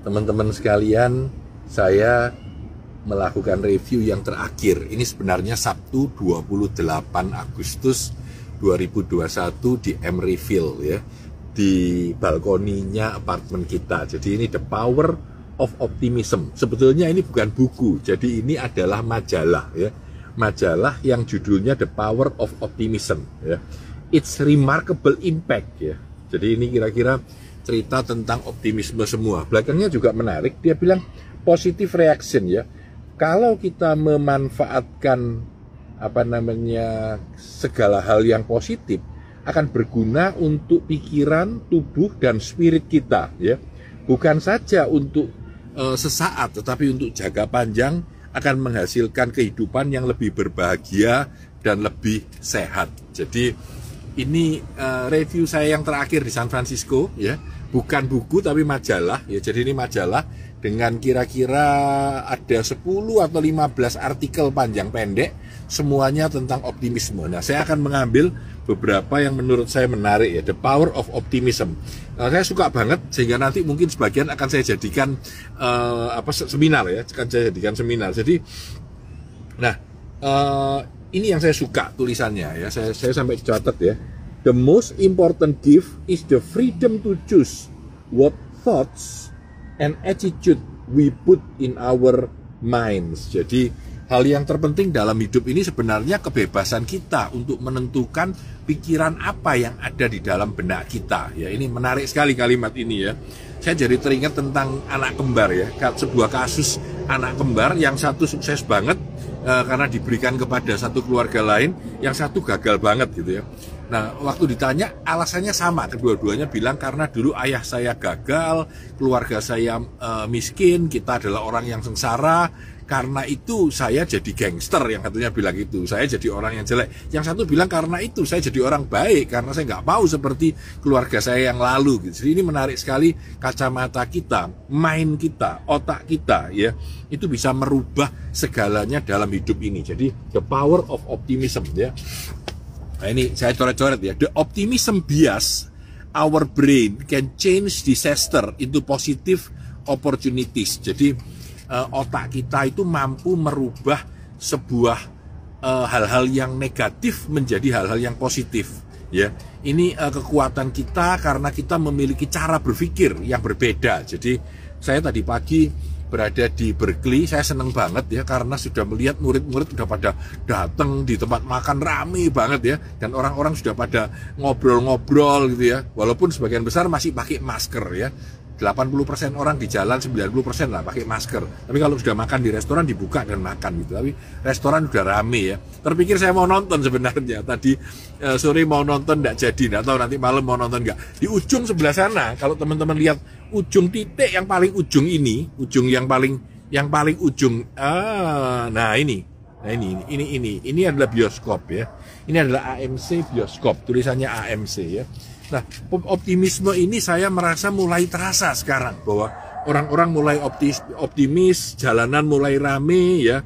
teman-teman sekalian, saya melakukan review yang terakhir. Ini sebenarnya Sabtu 28 Agustus 2021 di Emeryville ya. Di balkoninya apartemen kita. Jadi ini The Power of Optimism. Sebetulnya ini bukan buku. Jadi ini adalah majalah ya. Majalah yang judulnya The Power of Optimism ya. It's remarkable impact ya. Jadi ini kira-kira cerita tentang optimisme semua. Belakangnya juga menarik, dia bilang positive reaction ya. Kalau kita memanfaatkan apa namanya segala hal yang positif akan berguna untuk pikiran, tubuh dan spirit kita ya. Bukan saja untuk e, sesaat tetapi untuk jaga panjang akan menghasilkan kehidupan yang lebih berbahagia dan lebih sehat. Jadi ini uh, review saya yang terakhir di San Francisco ya. Bukan buku tapi majalah ya. Jadi ini majalah dengan kira-kira ada 10 atau 15 artikel panjang pendek semuanya tentang optimisme. Nah saya akan mengambil beberapa yang menurut saya menarik ya. The power of optimism. Nah, saya suka banget sehingga nanti mungkin sebagian akan saya jadikan uh, apa seminar ya. Akan saya jadikan seminar. Jadi nah uh, ini yang saya suka tulisannya ya. Saya saya sampai catat ya. The most important gift is the freedom to choose what thoughts and attitude we put in our minds. Jadi hal yang terpenting dalam hidup ini sebenarnya kebebasan kita untuk menentukan pikiran apa yang ada di dalam benak kita. Ya, ini menarik sekali kalimat ini ya. Saya jadi teringat tentang anak kembar ya. Sebuah kasus anak kembar yang satu sukses banget, uh, karena diberikan kepada satu keluarga lain, yang satu gagal banget gitu ya. Nah, waktu ditanya alasannya sama, kedua-duanya bilang karena dulu ayah saya gagal, keluarga saya uh, miskin, kita adalah orang yang sengsara, karena itu saya jadi gangster yang satunya bilang itu. Saya jadi orang yang jelek. Yang satu bilang karena itu saya jadi orang baik karena saya nggak mau seperti keluarga saya yang lalu gitu. Jadi ini menarik sekali kacamata kita main kita otak kita ya itu bisa merubah segalanya dalam hidup ini. Jadi the power of optimism ya. Nah ini saya coret-coret ya. The optimism bias our brain can change disaster into positive opportunities. Jadi uh, otak kita itu mampu merubah sebuah eh, hal-hal uh, yang negatif menjadi hal-hal yang positif ya. Ini uh, kekuatan kita karena kita memiliki cara berpikir yang berbeda. Jadi saya tadi pagi berada di Berkeley saya senang banget ya karena sudah melihat murid-murid sudah pada datang di tempat makan rame banget ya. Dan orang-orang sudah pada ngobrol-ngobrol gitu ya. Walaupun sebagian besar masih pakai masker ya 80% orang di jalan 90% lah pakai masker. Tapi kalau sudah makan di restoran dibuka dan makan gitu. Tapi restoran udah rame ya. Terpikir saya mau nonton sebenarnya. Tadi uh, sore mau nonton tidak jadi. Tidak tahu nanti malam mau nonton nggak. Di ujung sebelah sana kalau teman-teman lihat ujung titik yang paling ujung ini ujung yang paling yang paling ujung ah nah ini. Nah ini ini ini. Ini adalah bioskop ya. Ini adalah AMC bioskop. Tulisannya AMC ya Nah, optimisme ini saya merasa mulai terasa sekarang bahwa orang-orang mulai optimis, optimis, jalanan mulai rame ya.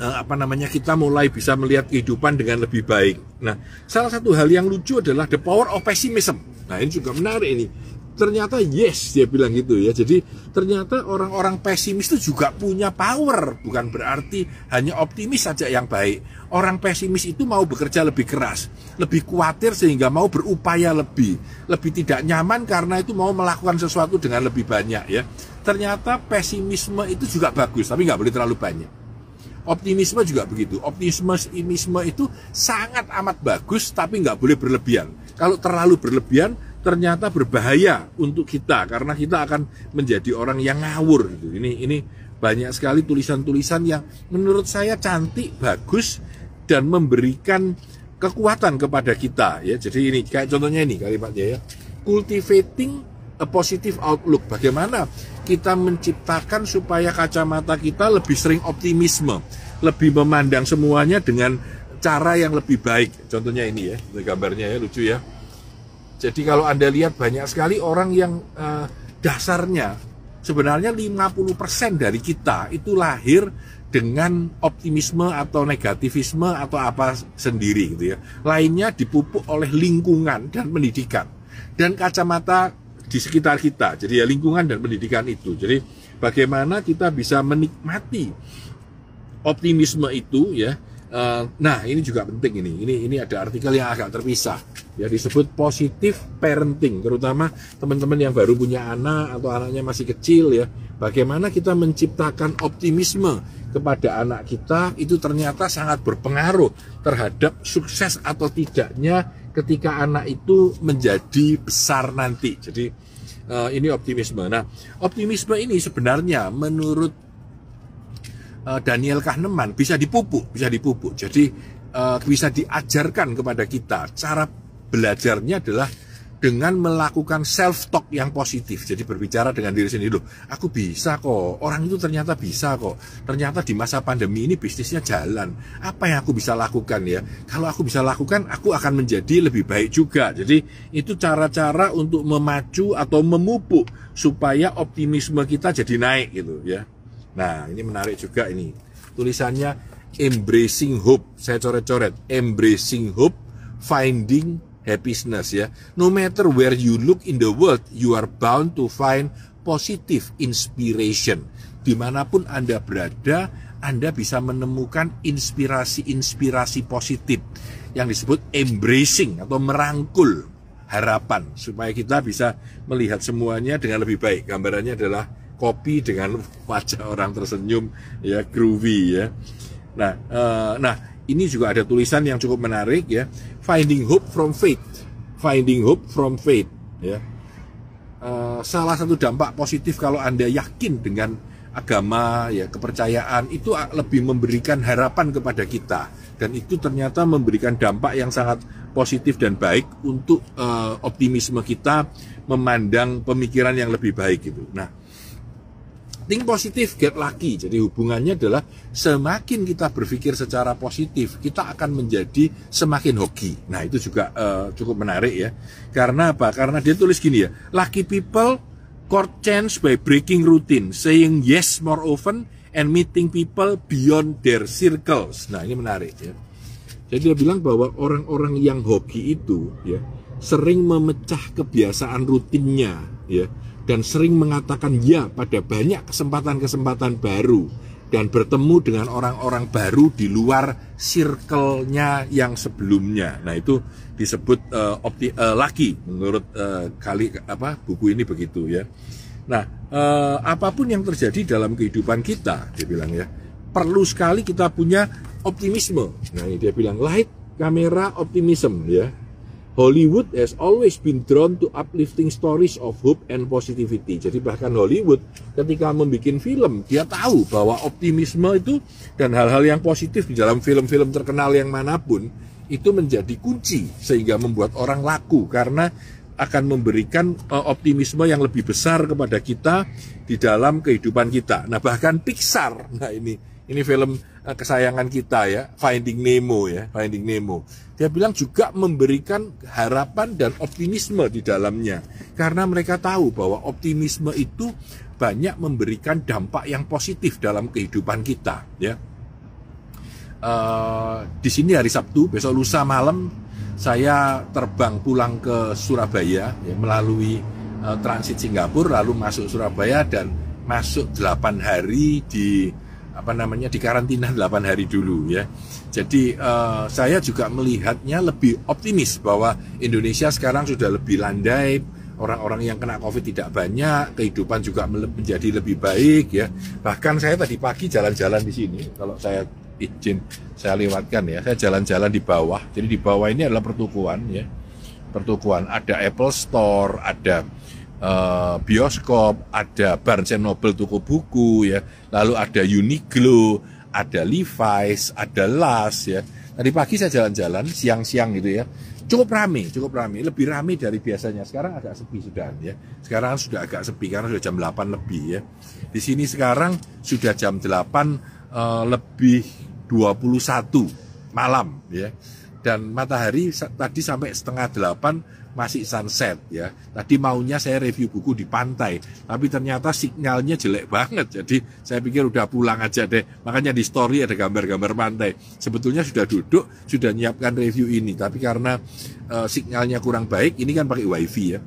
Eh, apa namanya kita mulai bisa melihat kehidupan dengan lebih baik. Nah, salah satu hal yang lucu adalah the power of pessimism. Nah, ini juga menarik ini ternyata yes dia bilang gitu ya. Jadi ternyata orang-orang pesimis itu juga punya power. Bukan berarti hanya optimis saja yang baik. Orang pesimis itu mau bekerja lebih keras lebih khawatir sehingga mau berupaya lebih. Lebih tidak nyaman karena itu mau melakukan sesuatu dengan lebih banyak ya. Ternyata pesimisme itu juga bagus tapi nggak boleh terlalu banyak. Optimisme juga begitu. Optimisme itu sangat amat bagus, tapi nggak boleh berlebihan. Kalau terlalu berlebihan, ternyata berbahaya untuk kita karena kita akan menjadi orang yang ngawur gitu. Ini ini banyak sekali tulisan-tulisan yang menurut saya cantik, bagus dan memberikan kekuatan kepada kita ya. Jadi ini kayak contohnya ini kalimatnya ya. Cultivating a positive outlook. Bagaimana kita menciptakan supaya kacamata kita lebih sering optimisme, lebih memandang semuanya dengan cara yang lebih baik. Contohnya ini ya, gambarnya ya lucu ya jadi kalau Anda lihat banyak sekali orang yang uh, dasarnya sebenarnya 50% dari kita itu lahir dengan optimisme atau negativisme atau apa sendiri gitu ya. Lainnya dipupuk oleh lingkungan dan pendidikan. Dan kacamata di sekitar kita. Jadi ya lingkungan dan pendidikan itu. Jadi bagaimana kita bisa menikmati optimisme itu ya Uh, nah ini juga penting ini. Ini ini ada artikel yang agak terpisah ya disebut positif parenting terutama teman-teman yang baru punya anak atau anaknya masih kecil ya. Bagaimana kita menciptakan optimisme kepada anak kita itu ternyata sangat berpengaruh terhadap sukses atau tidaknya ketika anak itu menjadi besar nanti. Jadi uh, ini optimisme. Nah, optimisme ini sebenarnya menurut Eh, Daniel Kahneman bisa dipupuk, bisa dipupuk. Jadi uh, bisa diajarkan kepada kita. Cara belajarnya adalah dengan melakukan self talk yang positif. Jadi berbicara dengan diri sendiri loh, aku bisa kok. Orang itu ternyata bisa kok. Ternyata di masa pandemi ini bisnisnya jalan. Apa yang aku bisa lakukan ya? Kalau aku bisa lakukan, aku akan menjadi lebih baik juga. Jadi itu cara-cara untuk memacu atau memupuk supaya optimisme kita jadi naik gitu ya. Nah, ini menarik juga ini. Tulisannya embracing hope. Saya coret-coret. Embracing hope, finding happiness ya. No matter where you look in the world, you are bound to find positive inspiration. Di mana pun Anda berada, Anda bisa menemukan inspirasi-inspirasi positif yang disebut embracing atau merangkul harapan supaya kita bisa melihat semuanya dengan lebih baik. Gambarannya adalah kopi dengan wajah orang tersenyum ya groovy ya. Nah, uh, nah ini juga ada tulisan yang cukup menarik ya, finding hope from faith, finding hope from faith ya. Uh, salah satu dampak positif kalau anda yakin dengan agama ya kepercayaan itu lebih memberikan harapan kepada kita dan itu ternyata memberikan dampak yang sangat positif dan baik untuk uh, optimisme kita memandang pemikiran yang lebih baik itu. Nah, think positif, get lucky. Jadi hubungannya adalah semakin kita berpikir secara positif, kita akan menjadi semakin hoki. Nah itu juga uh, cukup menarik ya. Karena apa? Karena dia tulis gini ya, lucky people court change by breaking routine, saying yes more often, and meeting people beyond their circles. Nah ini menarik ya. Jadi dia bilang bahwa orang-orang yang hoki itu ya sering memecah kebiasaan rutinnya ya dan sering mengatakan ya pada banyak kesempatan-kesempatan baru dan bertemu dengan orang-orang baru di luar circle-nya yang sebelumnya. Nah, itu disebut uh, opti uh, laki menurut uh, kali apa buku ini begitu ya. Nah, uh, apa pun yang terjadi dalam kehidupan kita, dia bilang ya, perlu sekali kita punya optimisme. Nah, ini dia bilang light kamera optimism ya. Hollywood has always been drawn to uplifting stories of hope and positivity. Jadi bahkan Hollywood ketika membuat film, dia tahu bahwa optimisme itu dan hal-hal yang positif di dalam film-film terkenal yang mana pun itu menjadi kunci sehingga membuat orang laku karena akan memberikan uh, optimisme yang lebih besar kepada kita di dalam kehidupan kita. Nah, bahkan Pixar, nah ini ini film uh, kesayangan kita ya, Finding Nemo ya, Finding Nemo. Dia bilang juga memberikan harapan dan optimisme di dalamnya. Karena mereka tahu bahwa optimisme itu banyak memberikan dampak yang positif dalam kehidupan kita ya. Uh, di sini hari Sabtu, besok lusa malam saya terbang pulang ke Surabaya ya, melalui uh, transit Singapura lalu masuk Surabaya dan masuk 8 hari di apa namanya di karantina 8 hari dulu ya. Jadi uh, saya juga melihatnya lebih optimis bahwa Indonesia sekarang sudah lebih landai, orang-orang yang kena Covid tidak banyak, kehidupan juga menjadi lebih baik ya. Bahkan saya tadi pagi jalan-jalan di sini, kalau saya izin saya lewatkan ya, saya jalan-jalan di bawah. Jadi di bawah ini adalah pertukuan ya. Pertukuan ada Apple Store, ada uh, bioskop, ada Barnes Noble toko buku ya, lalu ada Uniqlo, ada Levi's, ada Las ya. Tadi pagi saya jalan-jalan siang-siang gitu ya. Cukup ramai, cukup ramai, lebih ramai dari biasanya. Sekarang agak sepi sudah ya. Sekarang sudah agak sepi karena sudah jam 8 lebih ya. Di sini sekarang sudah jam 8 uh, eh, lebih 21 malam ya dan matahari tadi sampai setengah delapan masih sunset ya. Tadi maunya saya review buku di pantai, tapi ternyata sinyalnya jelek banget. Jadi saya pikir udah pulang aja deh. Makanya di story ada gambar-gambar pantai. Sebetulnya sudah duduk, sudah nyiapkan review ini, tapi karena uh, sinyalnya kurang baik, ini kan pakai wifi ya.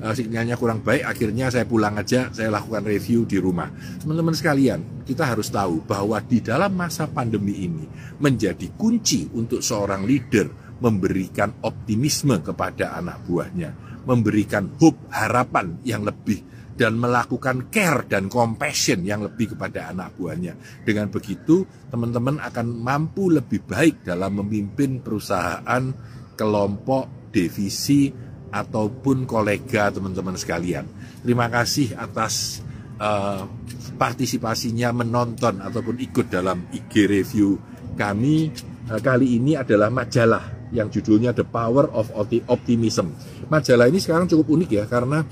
Uh, sinyalnya kurang baik, akhirnya saya pulang aja, saya lakukan review di rumah. Teman-teman sekalian, kita harus tahu bahwa di dalam masa pandemi ini menjadi kunci untuk seorang leader memberikan optimisme kepada anak buahnya, memberikan hope, harapan yang lebih, dan melakukan care dan compassion yang lebih kepada anak buahnya. Dengan begitu, teman-teman akan mampu lebih baik dalam memimpin perusahaan, kelompok, divisi, ataupun kolega teman-teman sekalian. Terima kasih atas uh, partisipasinya menonton ataupun ikut dalam IG review kami. Uh, kali ini adalah majalah yang judulnya The Power of Optimism. Majalah ini sekarang cukup unik ya karena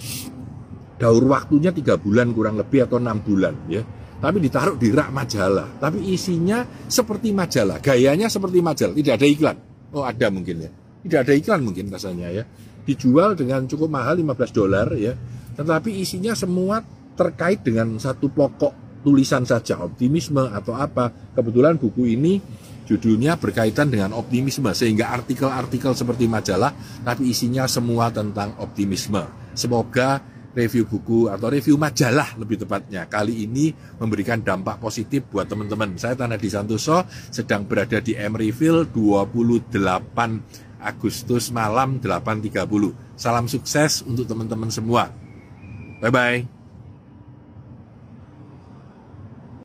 daur waktunya tiga bulan kurang lebih atau enam bulan ya. Tapi ditaruh di rak majalah. Tapi isinya seperti majalah, gayanya seperti majalah, tidak ada iklan. Oh ada mungkin ya. Tidak ada iklan mungkin rasanya ya. Dijual dengan cukup mahal 15 dolar ya. Tetapi isinya semua terkait dengan satu pokok tulisan saja, optimisme atau apa. Kebetulan buku ini Judulnya berkaitan dengan optimisme, sehingga artikel-artikel seperti majalah, tapi isinya semua tentang optimisme. Semoga review buku atau review majalah lebih tepatnya kali ini memberikan dampak positif buat teman-teman. Saya Tanah di Santoso sedang berada di Emeryville 28 Agustus malam 8.30. Salam sukses untuk teman-teman semua. Bye-bye.